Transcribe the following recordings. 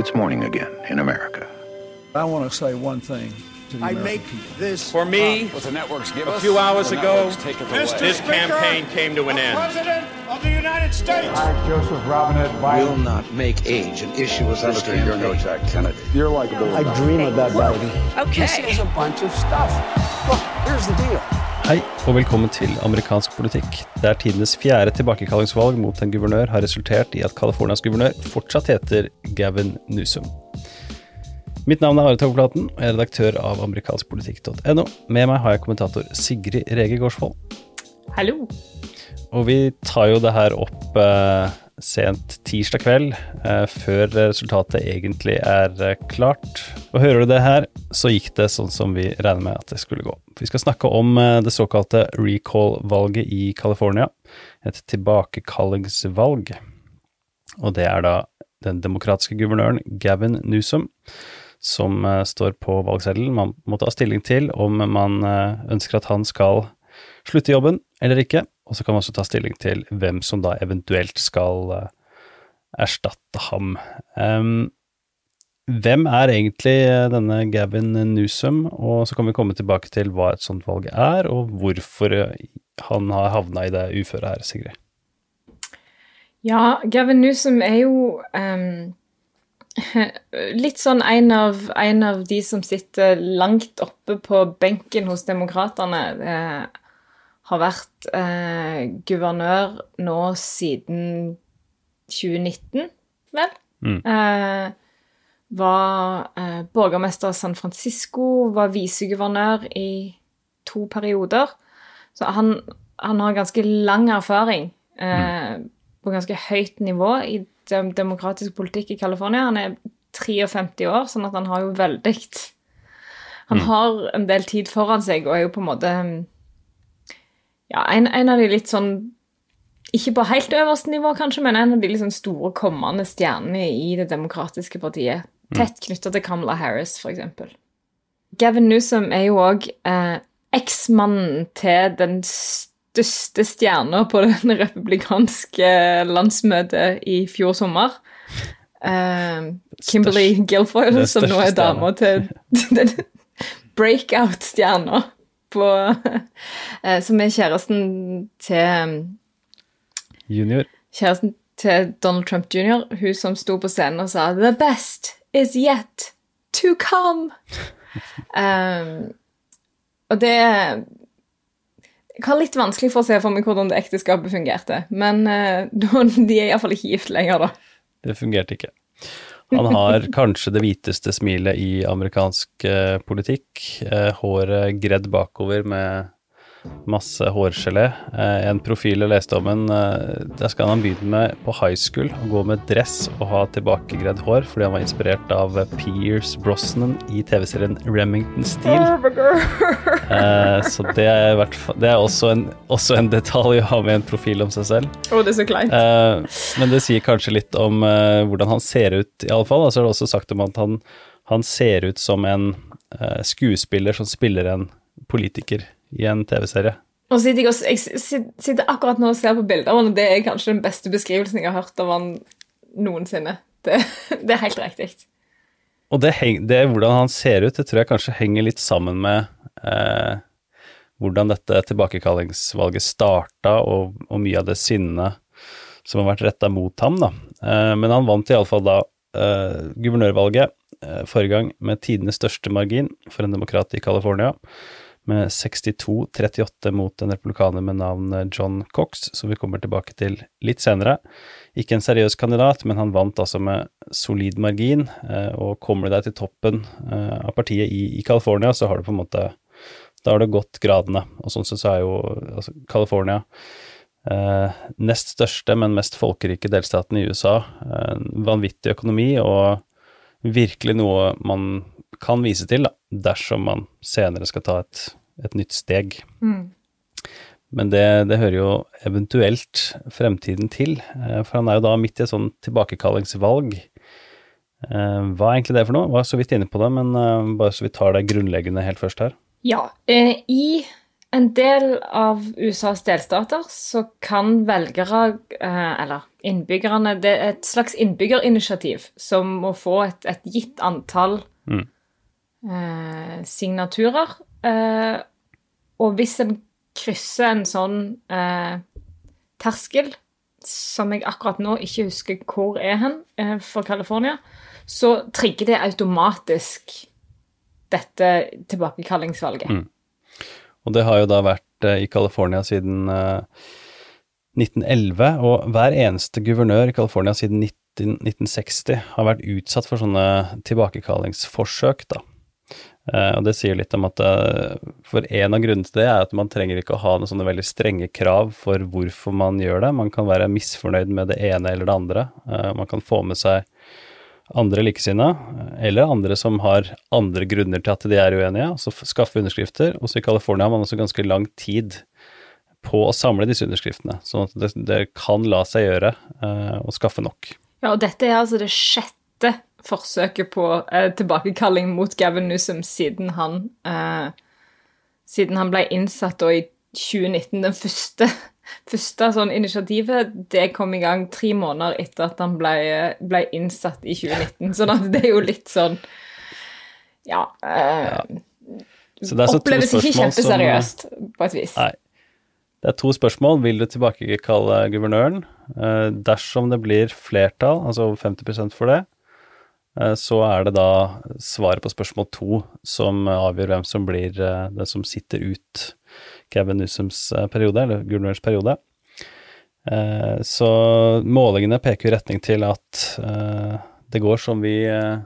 It's morning again in America. I want to say one thing to the I American make people. this For me, What the networks give a few hours ago, networks take it away. this campaign came to an end. President of the United States. I, Joseph Robinette Biden, will not make age an issue as this Senator, you're no. Jack Kennedy. You're likable. I dream of that Okay. This is a bunch of stuff. Look, here's the deal. Hei og velkommen til amerikansk politikk, der tidenes fjerde tilbakekallingsvalg mot en guvernør har resultert i at Californias guvernør fortsatt heter Gavin Newsom. Mitt navn er Are Togplaten, og jeg er redaktør av amerikanskpolitikk.no. Med meg har jeg kommentator Sigrid Rege Gårdsvold. Hallo. Og vi tar jo det her opp eh, sent tirsdag kveld, eh, før resultatet egentlig er eh, klart. Og hører du det her, så gikk det sånn som vi regner med at det skulle gå. Vi skal snakke om eh, det såkalte recall-valget i California, et tilbakekallingsvalg. Og det er da den demokratiske guvernøren Gavin Newsom som står på valgseddelen. Man må ta stilling til om man ønsker at han skal slutte jobben eller ikke. Og så kan man også ta stilling til hvem som da eventuelt skal eh, erstatte ham. Um, hvem er egentlig eh, denne Gavin Newsom, og så kan vi komme tilbake til hva et sånt valg er, og hvorfor eh, han har havna i det uføret her, Sigrid. Ja, Gavin Newsom er jo um, litt sånn en av, en av de som sitter langt oppe på benken hos Demokratene. Har vært eh, guvernør nå siden 2019, vel? Mm. Eh, var eh, borgermester av San Francisco, var viseguvernør i to perioder. Så han, han har ganske lang erfaring eh, på ganske høyt nivå i dem- demokratisk politikk i California. Han er 53 år, sånn at han har jo veldig Han har en del tid foran seg og er jo på en måte ja, en, en av de litt sånn Ikke på helt øverste nivå, kanskje, men en av de sånn store kommende stjernene i Det demokratiske partiet. Tett knytta til Kamala Harris, f.eks. Gavin Newsom er jo òg eh, eksmannen til den største stjerna på det republikanske landsmøtet i fjor sommer. Eh, Kimberly Guilfoyle, som nå er dama til den breakout-stjerna på eh, Som er kjæresten til Junior. kjæresten til Donald Trump jr., hun som sto på scenen og sa 'The best is yet to come'. um, og det Jeg har litt vanskelig for å se for meg hvordan det ekteskapet fungerte, men uh, de er iallfall ikke gift lenger, da. Det fungerte ikke. Han har kanskje det hviteste smilet i amerikansk eh, politikk. Eh, håret gredd bakover med masse hårgelé. Eh, en profil jeg leste om en eh, Der skal han begynne med på high school å gå med dress og ha tilbakegredd hår fordi han var inspirert av eh, Pierce Brosnan i TV-serien Remington Steel. Eh, så det er, hvert det er også, en, også en detalj å ha med en profil om seg selv. Oh, det er så kleint. Eh, men det sier kanskje litt om eh, hvordan han ser ut, i alle fall. Altså er det også sagt om at han, han ser ut som en skuespiller som spiller en politiker i en TV-serie. Og sitter jeg, jeg sitter akkurat nå og ser på bilder av han, og det er kanskje den beste beskrivelsen jeg har hørt av han noensinne. Det, det er helt riktig. Og det, det hvordan han ser ut, det tror jeg kanskje henger litt sammen med eh, hvordan dette tilbakekallingsvalget starta, og, og mye av det sinnet som har vært retta mot ham. Da. Eh, men han vant iallfall da eh, guvernørvalget eh, forrige gang med tidenes største margin for en demokrat i California, med 62-38 mot en republikaner med navn eh, John Cox, som vi kommer tilbake til litt senere. Ikke en seriøs kandidat, men han vant altså med solid margin, eh, og kommer du deg til toppen eh, av partiet i, i California, så har du på en måte da har det gått gradene, og sånn sett så er jo altså California eh, nest største, men mest folkerike delstaten i USA. En vanvittig økonomi og virkelig noe man kan vise til da, dersom man senere skal ta et, et nytt steg. Men det, det hører jo eventuelt fremtiden til, eh, for han er jo da midt i et sånn tilbakekallingsvalg. Eh, Hva er egentlig det for noe? Var så vidt inne på det, men eh, bare så vi tar det grunnleggende helt først her. Ja, i en del av USAs delstater så kan velgere, eller innbyggerne Det er et slags innbyggerinitiativ som må få et, et gitt antall Mm. signaturer. Eh, og hvis en krysser en sånn eh, terskel, som jeg akkurat nå ikke husker hvor er hen, eh, for California, så trigger det automatisk dette tilbakekallingsvalget. Mm. Og det har jo da vært eh, i California siden eh, 1911, og hver eneste guvernør i California siden 19, 1960 har vært utsatt for sånne tilbakekallingsforsøk, da. Eh, og det sier litt om at eh, for en av grunnene til det er at man trenger ikke å ha noen sånne veldig strenge krav for hvorfor man gjør det. Man kan være misfornøyd med det ene eller det andre. Eh, man kan få med seg andre likesinnede, eller andre som har andre grunner til at de er uenige, altså skaffe underskrifter. Også i California har man også ganske lang tid på å samle disse underskriftene, sånn at det, det kan la seg gjøre å skaffe nok. Ja, og dette er altså det sjette forsøket på eh, tilbakekalling mot Gavin Newsom siden han eh, Siden han ble innsatt da i 2019. Den første, første sånn initiativet det kom i gang tre måneder etter at han ble, ble innsatt i 2019. Sånn at det er jo litt sånn Ja. Eh, Så det så Oppleves ikke kjempeseriøst, som- på et vis. Nei. Det er to spørsmål. Vil du tilbakekalle guvernøren? Eh, dersom det blir flertall, altså over 50% for det, så er det da svaret på spørsmål to som avgjør hvem som blir eh, det som sitter ut Gavin Newsoms eh, periode, eller guvernørens periode. Eh, så målingene peker i retning til at eh, det går som vi eh,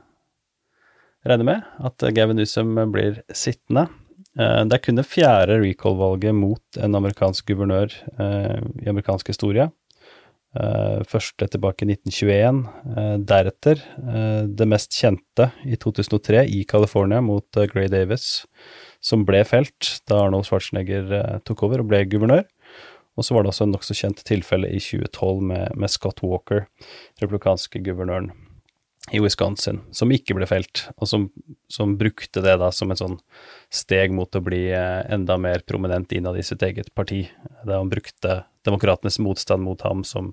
regner med, at Gavin Newsom blir sittende. Eh, Det er kun det fjerde recall-valget mot en amerikansk guvernør eh, i amerikansk historie. Eh, første tilbake i 1921. Eh, deretter eh, det mest kjente i 2003 i California mot Gray Davis, som ble felt da Arnold Schwarzenegger tok over og ble guvernør. Og så var det også en nokså kjent tilfelle i 2012 med, med Scott Walker, republikanske guvernøren i Wisconsin, som ikke ble felt, og som, som brukte det da som et sånn steg mot å bli eh, enda mer prominent innad i sitt eget parti. Der han brukte demokratenes motstand mot ham som,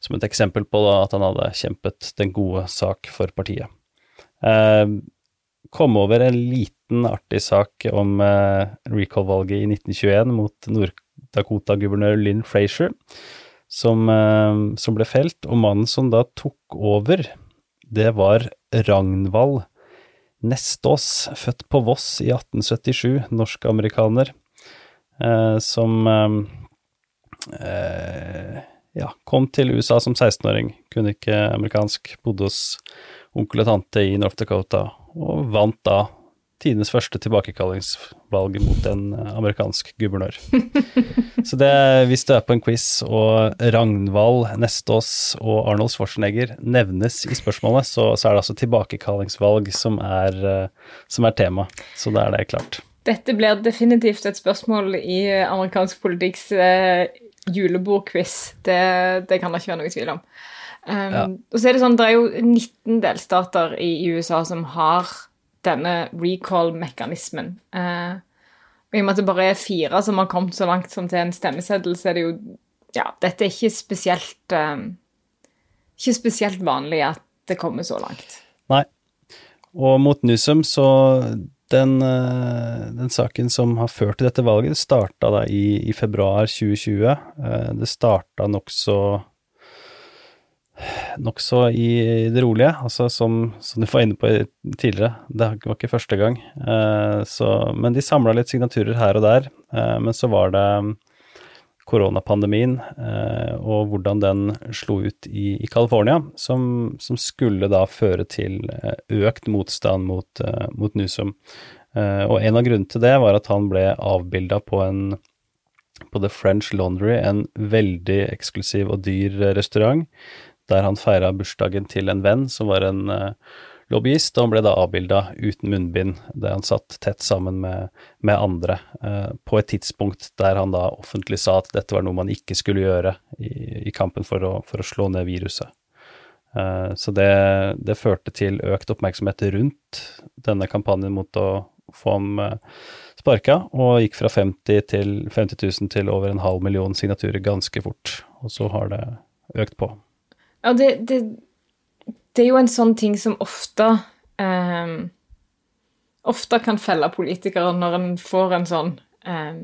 som et eksempel på da, at han hadde kjempet den gode sak for partiet. Eh, kom over en liten artig sak om eh, recall-valget i 1921 mot Nord-Dakota-guvernør Lynn Frazier, som, eh, som ble felt, og mannen som da tok over det var Ragnvald Nestås, født på Voss i 1877, norsk-amerikaner, eh, som eh, eh, ja, kom til USA som 16-åring, kunne ikke amerikansk, bodde hos onkel og tante i North Dakota, og vant da tidenes første tilbakekallingsvalg mot en eh, amerikansk guvernør. Så det, hvis du er på en quiz og Ragnvald Nestås og Arnold Schwarzenegger nevnes i spørsmålet, så, så er det altså tilbakekallingsvalg som er, eh, som er tema. Så da er det klart. Dette blir definitivt et spørsmål i amerikansk politikks eh, julebordquiz. Det, det kan det ikke være noe tvil om. Um, Ja. Og så er det sånn, det er jo 19 delstater i USA som har denne recall-mekanismen. Eh, I og med at det bare er fire som har kommet så langt som til en stemmeseddel, så er det jo Ja, dette er ikke spesielt eh, Ikke spesielt vanlig at det kommer så langt. Nei. Og mot Newsom, så den, eh, den saken som har ført til dette valget, starta da i, i februar 2020. Eh, Det starta nokså Nokså i det rolige, altså som, som du var inne på tidligere. Det var ikke første gang. Eh, så, men de samla litt signaturer her og der. Eh, men så var det koronapandemien eh, og hvordan den slo ut i, i California, som, som skulle da føre til økt motstand mot, mot Newsom. Og en av grunnene til det var at han ble avbilda på en på The French Laundry, en veldig eksklusiv og dyr restaurant, der han feira bursdagen til en venn som var en eh, lobbyist, og han ble da avbilda uten munnbind, der han satt tett sammen med, med andre, eh, på et tidspunkt der han da offentlig sa at dette var noe man ikke skulle gjøre i, i kampen for å, for å slå ned viruset. Eh, så det, det førte til økt oppmerksomhet rundt denne kampanjen mot å få ham eh, sparka, og gikk fra 50, til, 50 000 til over en halv million signaturer ganske fort. Og så har det økt på. Ja, det, det, det er jo en sånn ting som ofte eh, Ofte kan felle politikere når en får en sånn eh,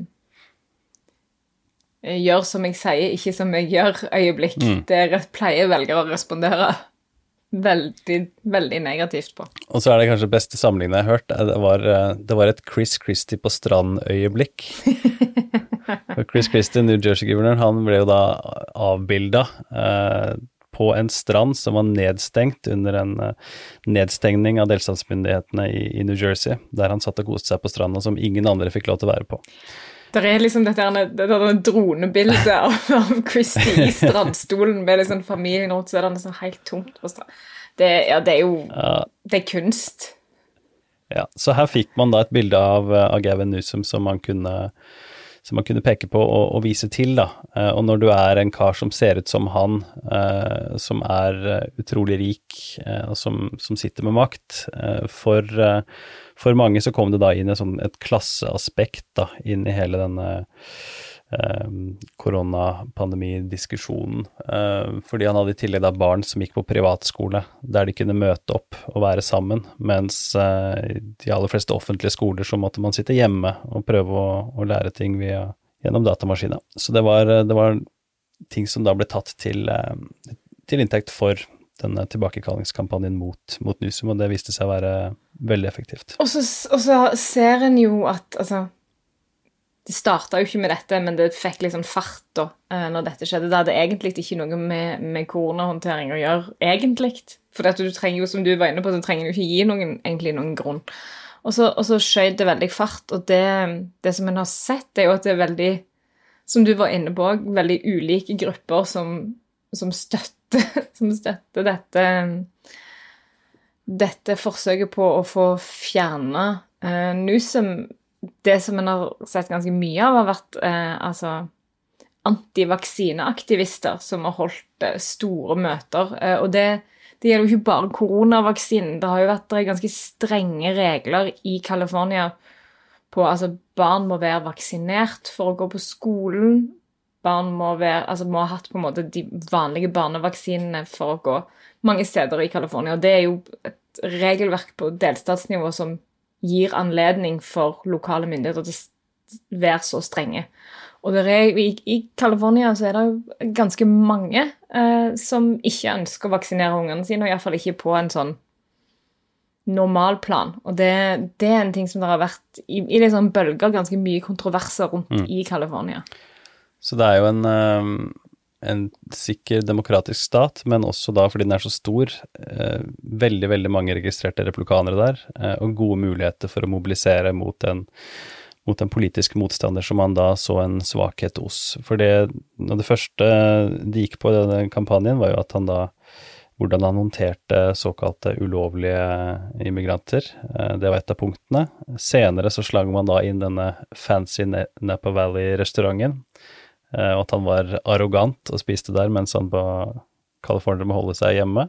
Gjør som jeg sier, ikke som jeg gjør-øyeblikk. Mm. Det pleier velgere å respondere veldig, veldig negativt på. Og så er det kanskje beste sammenligningen jeg har hørt, det var, eh, det var et Chris Christie på strand-øyeblikk. Chris Christie, New Jersey-guvernøren, han ble jo da avbilda eh, på en strand som var nedstengt under en eh, nedstengning av delstatsmyndighetene i, i New Jersey, der han satt og koste seg på stranda som ingen andre fikk lov til å være på. Det er liksom dette, dette dronebildet av, av Christie i strandstolen med liksom familien rundt, så er det liksom helt tomt på stranda. Det, ja, det er jo Ja, Det er kunst. Ja, så her fikk man da et bilde av, eh, av Gavin Newsom som man kunne, som man kunne peke på og, og vise til, da. Eh, Og når du er en kar som ser ut som han, eh, som er eh, utrolig rik, og som, som sitter med makt, for, for mange så kom det da inn et, sånn, et klasseaspekt da, inn i hele denne koronapandemidiskusjonen. Eh, fordi han hadde i tillegg da barn som gikk på privatskole, der de kunne møte opp og være sammen, mens eh, de aller fleste offentlige skoler så måtte man sitte hjemme og prøve å, å lære ting via, gjennom datamaskiner. Så det var, det var ting som da ble tatt til, eh, til inntekt for denne tilbakekallingskampanjen mot, mot Nusum, og det viste seg å være veldig effektivt. Og så ser en jo at altså Det starta jo ikke med dette, men det fikk liksom fart da eh, når dette skjedde. Det hadde egentlig ikke noe med, med koronahåndtering å gjøre, egentlig. For du trenger jo, som du var inne på, så trenger du ikke gi noen, egentlig noen grunn. Og så, og så skjøt det veldig fart, og det, det som en har sett, er jo at det er veldig Som du var inne på, veldig ulike grupper som, som støtter, som støtter dette dette forsøket på å få fjerna uh, Newsom Det som en har sett ganske mye av, har vært eh, altså antivaksineaktivister som har holdt eh, store møter. Eh, og det, det gjelder jo ikke bare koronavaksinen. Det har jo vært er ganske strenge regler i California på altså barn må være vaksinert for å gå på skolen. Barn må, være, altså, må ha hatt på en måte de vanlige barnevaksinene for å gå mange steder i California. Og det er jo et regelverk på delstatsnivå som gir anledning for lokale myndigheter til å være så strenge. Og er, i, I California så er det ganske mange eh, som ikke ønsker å vaksinere ungene sine, og iallfall ikke på en sånn normal plan. Og det, det er en ting som det har vært i, i sånn bølger ganske mye kontroverser rundt i California. Så det er jo en, eh, en sikker demokratisk stat, men også da fordi den er så stor, eh, veldig, veldig mange registrerte replikanere der, eh, og gode muligheter for å mobilisere mot en, mot en politisk motstander som man da så en svakhet hos. For det, det første de gikk på i denne kampanjen, var jo at han da hvordan han håndterte såkalte ulovlige immigranter. Eh, Det var et av punktene. Senere så slang man da inn denne fancy Napa Valley-restauranten, og at han var arrogant og spiste der, mens han på California må holde seg hjemme.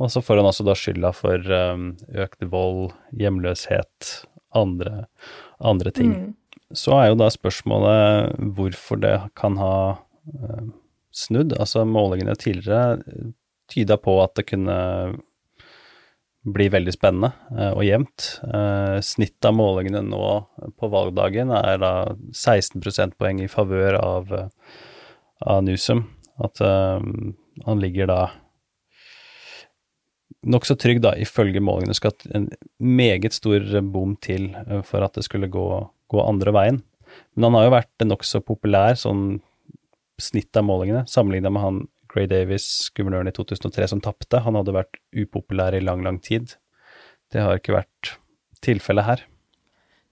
Og så får han også da skylda for eh, økt vold, hjemløshet, andre, andre ting. Så er jo da spørsmålet hvorfor det kan ha eh, snudd. Altså målingene tidligere tyda på at det kunne bli veldig spennende eh, og jevnt. Eh, snittet av målingene nå på valgdagen er da 16 prosentpoeng i favør av, eh, av Newsom. At eh, han ligger da nokså trygg, da, ifølge målingene. Skal en meget stor bom til for at det skulle gå, gå andre veien. Men han har jo vært nokså populær, sånn snitt av målingene, sammenligna med han Gray Davis, guvernøren i 2003, som tapte. Han hadde vært upopulær i lang, lang tid. Det har ikke vært tilfellet her.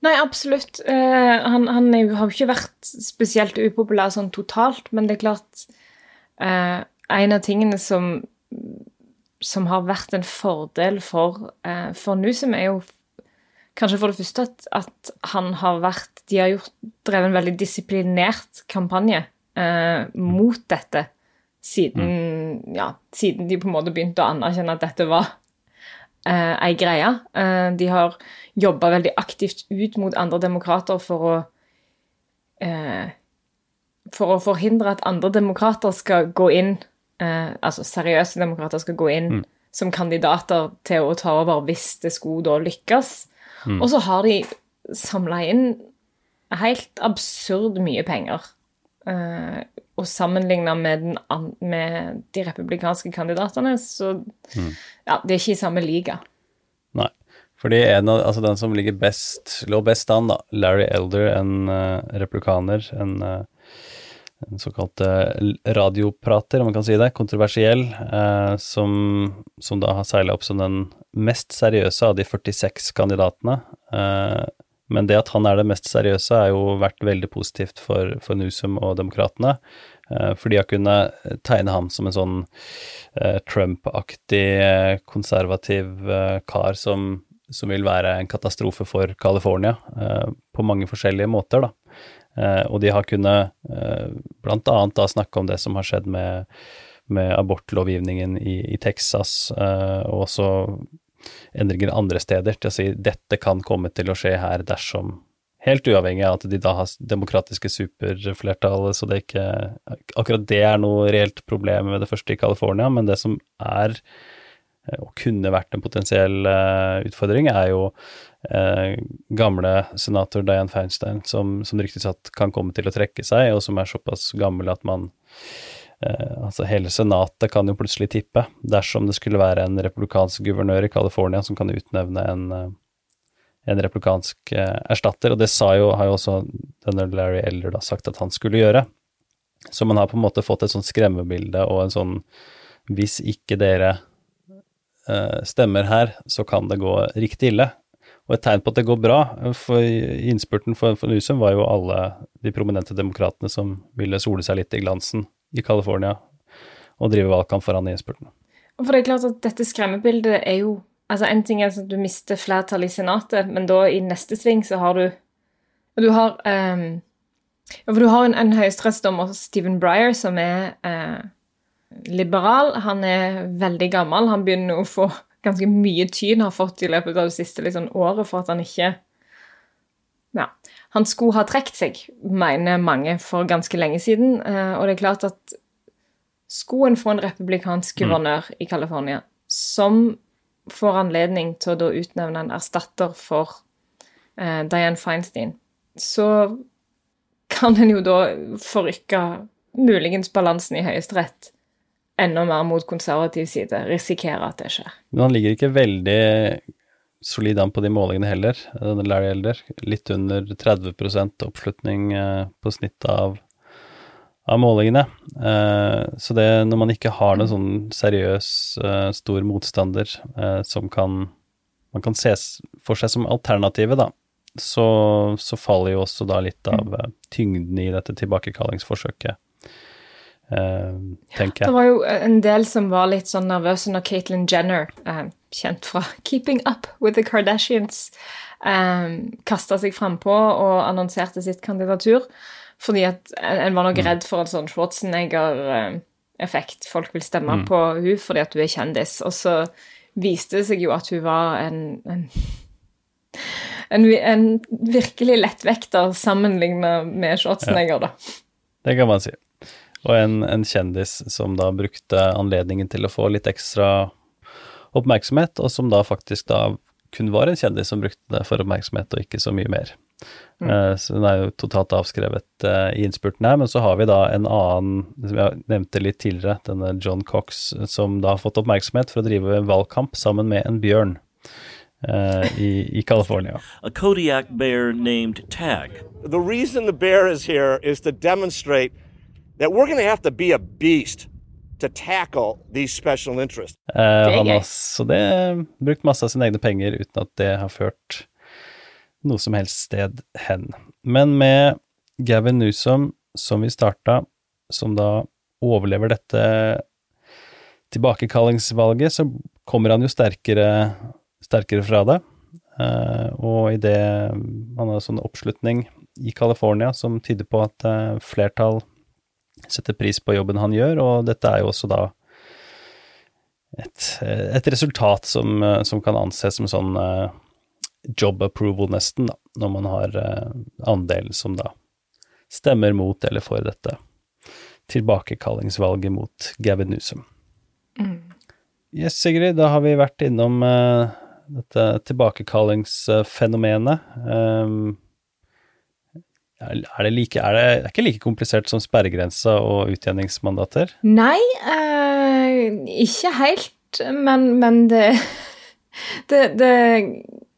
Nei, absolutt. Uh, han han har jo ikke vært spesielt upopulær sånn totalt, men det er klart uh, En av tingene som, som har vært en fordel for, uh, for Newsom, er jo kanskje for det første at, at han har vært De har gjort, drevet en veldig disiplinert kampanje eh, mot dette siden, ja, siden de på en måte begynte å anerkjenne at dette var eh, ei greie. Eh, de har jobba veldig aktivt ut mot andre demokrater for å eh, For å forhindre at andre demokrater skal gå inn, eh, altså seriøse demokrater skal gå inn Mm. som kandidater til å ta over hvis det skulle da lykkes. Mm. Og så har de samla inn helt absurd mye penger. Eh, og sammenligna med, med de republikanske kandidatene, så Mm. ja, det er ikke i samme liga. Nei. Fordi en av, altså den som ligger best, lå best an, da, Larry Elder, en uh, replikaner, en, uh, en såkalt radioprater, om man kan si det, kontroversiell, som, som da har seila opp som den mest seriøse av de 46 kandidatene. Eh, men det at han er det mest seriøse, har jo vært veldig positivt for, for Newsom og demokratene. eh, For de har kunnet tegne ham som en sånn eh, Trump-aktig, eh, konservativ eh, kar som, som vil være en katastrofe for California eh, på mange forskjellige måter, da. Eh, og de har kunnet eh, blant annet snakke om det som har skjedd med, med abortlovgivningen i, i Texas, eh, og også endringer andre steder, til å si dette kan komme til å skje her dersom Helt uavhengig av at de da har demokratiske superflertall, så det ikke Akkurat det er noe reelt problem med det første i California, men det som er eh, og kunne vært en potensiell uh, utfordring, er jo uh, gamle senator Dianne Feinstein, som, som ryktes at kan komme til å trekke seg, og som er såpass gammel at man Altså, hele senatet kan jo plutselig tippe dersom det skulle være en republikansk guvernør i California som kan utnevne en, eh, en republikansk eh, erstatter, og det jo, har jo også denne Larry Elder da sagt at han skulle gjøre. Så man har på en måte fått et sånt skremmebilde og en sånn Hvis ikke dere eh, stemmer her, så kan det gå riktig ille. Og et tegn på at det går bra, for innspurten for, for Newsom var jo alle de prominente demokratene som ville sole seg litt i glansen i California og drive valgkamp for han i innspurten. For det er klart at dette skremmebildet er jo Altså, en ting er at du mister flertall i Senatet, men da i neste sving så har du Du har um, For du har en, en høyesterettsdommer, Stephen Breyer, som er uh, liberal. Han er veldig gammel. Han begynner å få ganske mye tyn, har fått i løpet av det siste liksom, året for at han ikke. Han skulle ha trukket seg, mener mange, for ganske lenge siden. Eh, og det er klart at skulle en få en republikansk guvernør i California som får anledning til å da utnevne en erstatter for eh, Dianne Feinstein, så kan en jo da forrykke muligens balansen i Høyesterett enda mer mot konservativ side, risikere at det skjer. Men han ligger ikke veldig solid an på de målingene heller, denne Larry Elder. Litt under 30 oppslutning eh, på snittet av, av målingene. Eh, så det, når man ikke har noen sånn seriøs, eh, stor motstander eh, som kan man kan ses for seg som alternativet, da, så, så faller jo også da litt av eh, tyngden i dette tilbakekallingsforsøket, eh, tenker Det var jo en del som var litt sånn nervøse når Caitlyn Jenner, eh, kjent fra Keeping Up with the Kardashians, um, kasta seg frampå og annonserte sitt kandidatur. Fordi at en, var nok redd for en sånn Schwarzenegger-effekt. Folk vil stemme på hun fordi at hun er kjendis. Og så viste det seg jo at hun var en, en en, en virkelig lettvekter sammenligna med Schwarzenegger, da. Det kan man si. Og en, en kjendis som da brukte anledningen til å få litt ekstra oppmerksomhet, og som da faktisk da kun var en kjendis som brukte det for oppmerksomhet, og ikke så mye mer. Mm. så den er jo totalt avskrevet eh, i innspurten her, men så har vi da en annen, som jeg nevnte litt tidligere, denne John Cox, som da har fått oppmerksomhet for å drive valgkamp sammen med en bjørn uh, i, i California. a Kodiak bear named Tag. The reason the bear is here is to demonstrate that we're going to have to be a beast to tackle these special interests. Eh, er han har så det brukt masse av sine egne penger uten at det har ført noe som helst sted hen. Men med Gavin Newsom, som vi starta, som da overlever dette tilbakekallingsvalget, så kommer han jo sterkere, sterkere fra det. Uh, og i det Han har sånn oppslutning i California som tyder på at uh, flertall setter pris på jobben han gjør, og dette er jo også da et, et resultat som, eh, som, kan anses som sånn uh, job approval, nesten, da, når man har andelen andel som da stemmer mot eller for dette tilbakekallingsvalget mot Gavin Newsom. Mm. Yes, Sigrid, da har vi vært innom dette tilbakekallingsfenomenet. Um, er det, like, er det, er det ikke like komplisert som sperregrensa og utjevningsmandater? Nei, eh, ikke helt, men, men det, det, det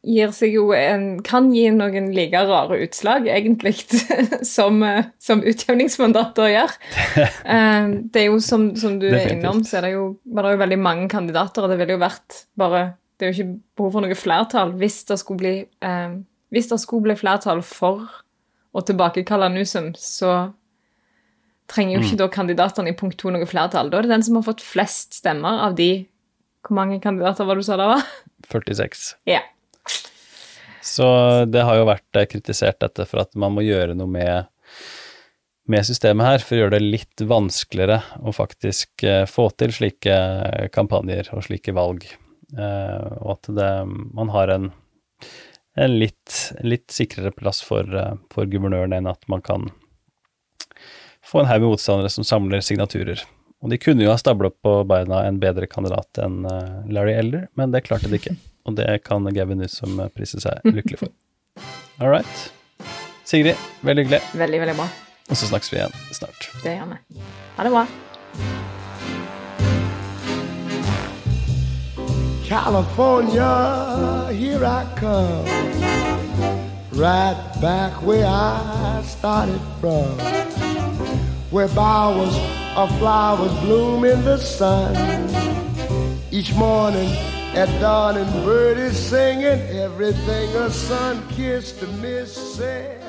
gir seg jo en Kan gi noen like rare utslag, egentlig, som, som utjevningsmandater gjør. Eh, det er jo som, som du er innom, så er det jo, var det jo veldig mange kandidater, og det ville jo vært bare Det er jo ikke behov for noe flertall hvis det skulle bli, eh, hvis det skulle bli flertall for og tilbakekalle nusum, så trenger jo ikke mm. da kandidatene i punkt to noe flertall. Da er det den som har fått flest stemmer av de Hvor mange kandidater var det du sa det var? 46. Ja. Så det har jo vært eh, kritisert dette for at man må gjøre noe med, med systemet her, for å gjøre det litt vanskeligere å faktisk uh, få til slike kampanjer og slike valg. Og at det, man har en en litt, litt sikrere plass for, eh, for, guvernøren enn at man kan få en haug med motstandere som samler signaturer. Og de kunne jo ha stabla på beina en bedre kandidat enn eh, Larry Elder, men det klarte de ikke. Og det kan Gavin Newsom prise seg lykkelig for. All right. Sigrid, veldig hyggelig. Veldig, veldig bra. Og så snakkes vi igjen snart. Det gjør vi. Ha det bra. California, here I come. Right back where I started from. Where bowers of flowers bloom in the sun. Each morning at dawn and birdies singing everything a sun kissed miss said.